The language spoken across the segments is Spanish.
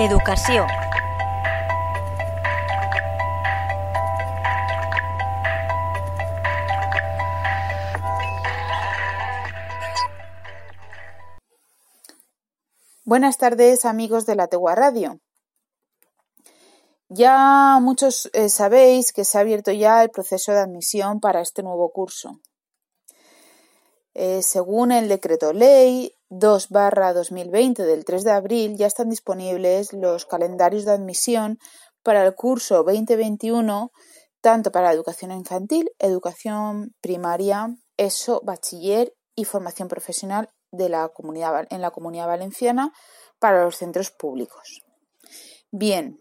Educació. Buenas tardes amigos de la Tegua Radio. Ya muchos eh, sabéis que se ha abierto ya el proceso de admisión para este nuevo curso. Eh, según el decreto ley 2-2020 del 3 de abril, ya están disponibles los calendarios de admisión para el curso 2021, tanto para educación infantil, educación primaria, ESO, bachiller y formación profesional de la comunidad, en la comunidad valenciana para los centros públicos. Bien,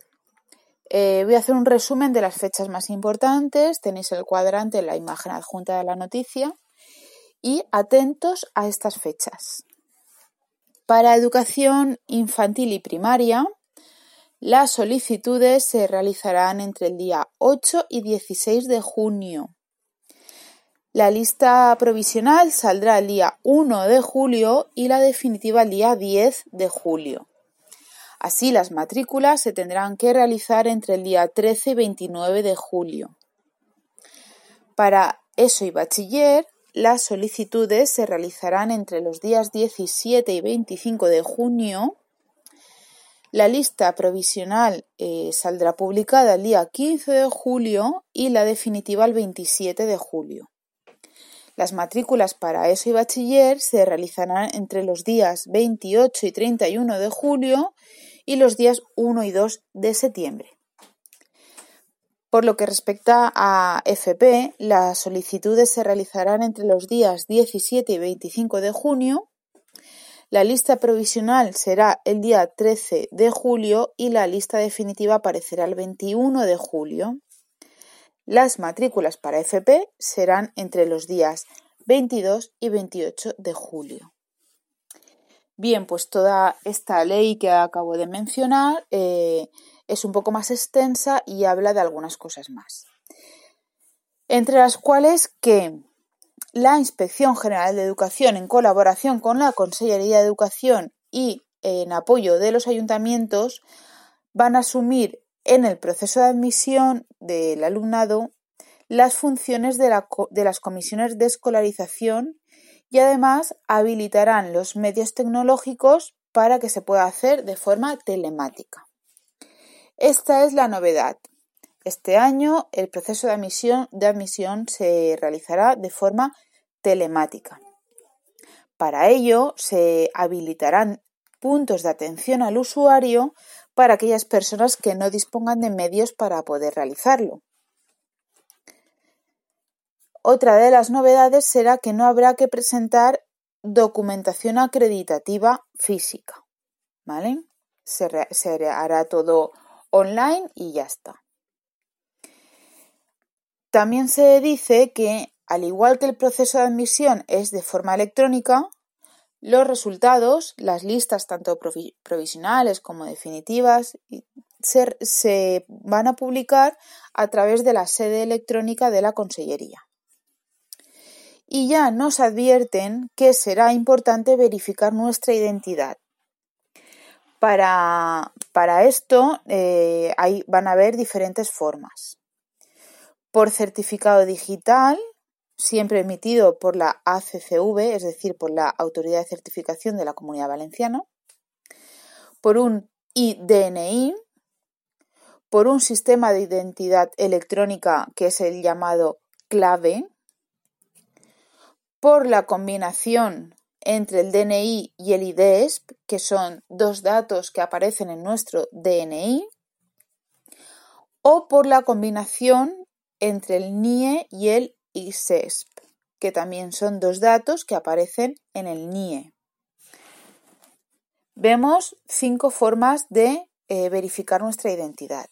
eh, voy a hacer un resumen de las fechas más importantes. Tenéis el cuadrante en la imagen adjunta de la noticia. Y atentos a estas fechas. Para educación infantil y primaria, las solicitudes se realizarán entre el día 8 y 16 de junio. La lista provisional saldrá el día 1 de julio y la definitiva el día 10 de julio. Así, las matrículas se tendrán que realizar entre el día 13 y 29 de julio. Para ESO y bachiller, las solicitudes se realizarán entre los días 17 y 25 de junio. La lista provisional eh, saldrá publicada el día 15 de julio y la definitiva el 27 de julio. Las matrículas para ESO y bachiller se realizarán entre los días 28 y 31 de julio y los días 1 y 2 de septiembre. Por lo que respecta a FP, las solicitudes se realizarán entre los días 17 y 25 de junio. La lista provisional será el día 13 de julio y la lista definitiva aparecerá el 21 de julio. Las matrículas para FP serán entre los días 22 y 28 de julio. Bien, pues toda esta ley que acabo de mencionar eh, es un poco más extensa y habla de algunas cosas más. Entre las cuales que la Inspección General de Educación, en colaboración con la Consellería de Educación y en apoyo de los ayuntamientos, van a asumir en el proceso de admisión del alumnado las funciones de, de las comisiones de escolarización y además habilitarán los medios tecnológicos para que se pueda hacer de forma telemática. Esta es la novedad. Este año el proceso de admisión, se realizará de forma telemática. Para ello se habilitarán puntos de atención al usuario para aquellas personas que no dispongan de medios para poder realizarlo. Otra de las novedades será que no habrá que presentar documentación acreditativa física. ¿Vale? Se, hará todo online y ya está. También se dice que, al igual que el proceso de admisión es de forma electrónica, los resultados, las listas tanto provisionales como definitivas, se van a publicar a través de la sede electrónica de la Consellería y ya nos advierten que será importante verificar nuestra identidad. Para, esto eh, van a haber diferentes formas. Por certificado digital, siempre emitido por la ACCV, es decir, por la Autoridad de Certificación de la Comunidad Valenciana. Por un IDNI, por un sistema de identidad electrónica que es el llamado clave, por la combinación entre el DNI y el IDESP, que son dos datos que aparecen en nuestro DNI, o por la combinación entre el NIE y el ISESP, que también son dos datos que aparecen en el NIE. Vemos cinco formas de eh, verificar nuestra identidad.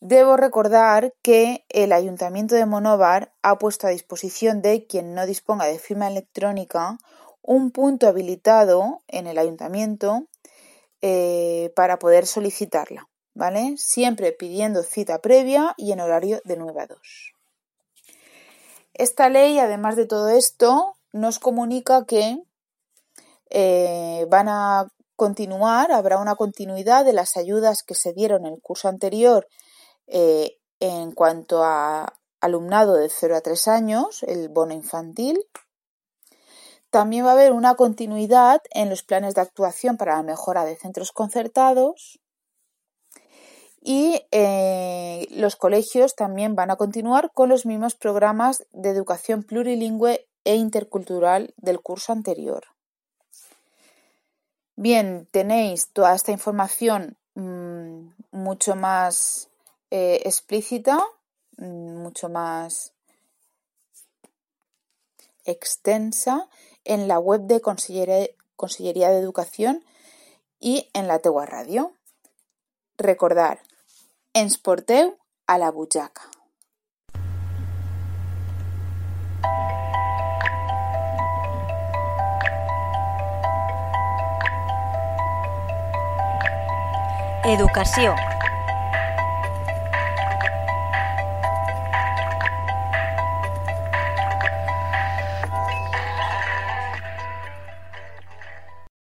Debo recordar que el Ayuntamiento de Monóvar ha puesto a disposición de quien no disponga de firma electrónica un punto habilitado en el Ayuntamiento eh, para poder solicitarla, ¿vale? Siempre pidiendo cita previa y en horario de 9 a 2. Esta ley, además de todo esto, nos comunica que eh, van a continuar, habrá una continuidad de las ayudas que se dieron en el curso anterior eh, en cuanto a alumnado de 0 a 3 años, el bono infantil. También va a haber una continuidad en los planes de actuación para la mejora de centros concertados. Y eh, los colegios también van a continuar con los mismos programas de educación plurilingüe e intercultural del curso anterior. Bien, tenéis toda esta información mm, mucho más eh, explícita, mm, mucho más extensa en la web de Consellería, de Educación y en la Tegua Radio. Recordar, Sporteu a la buchaca. Educació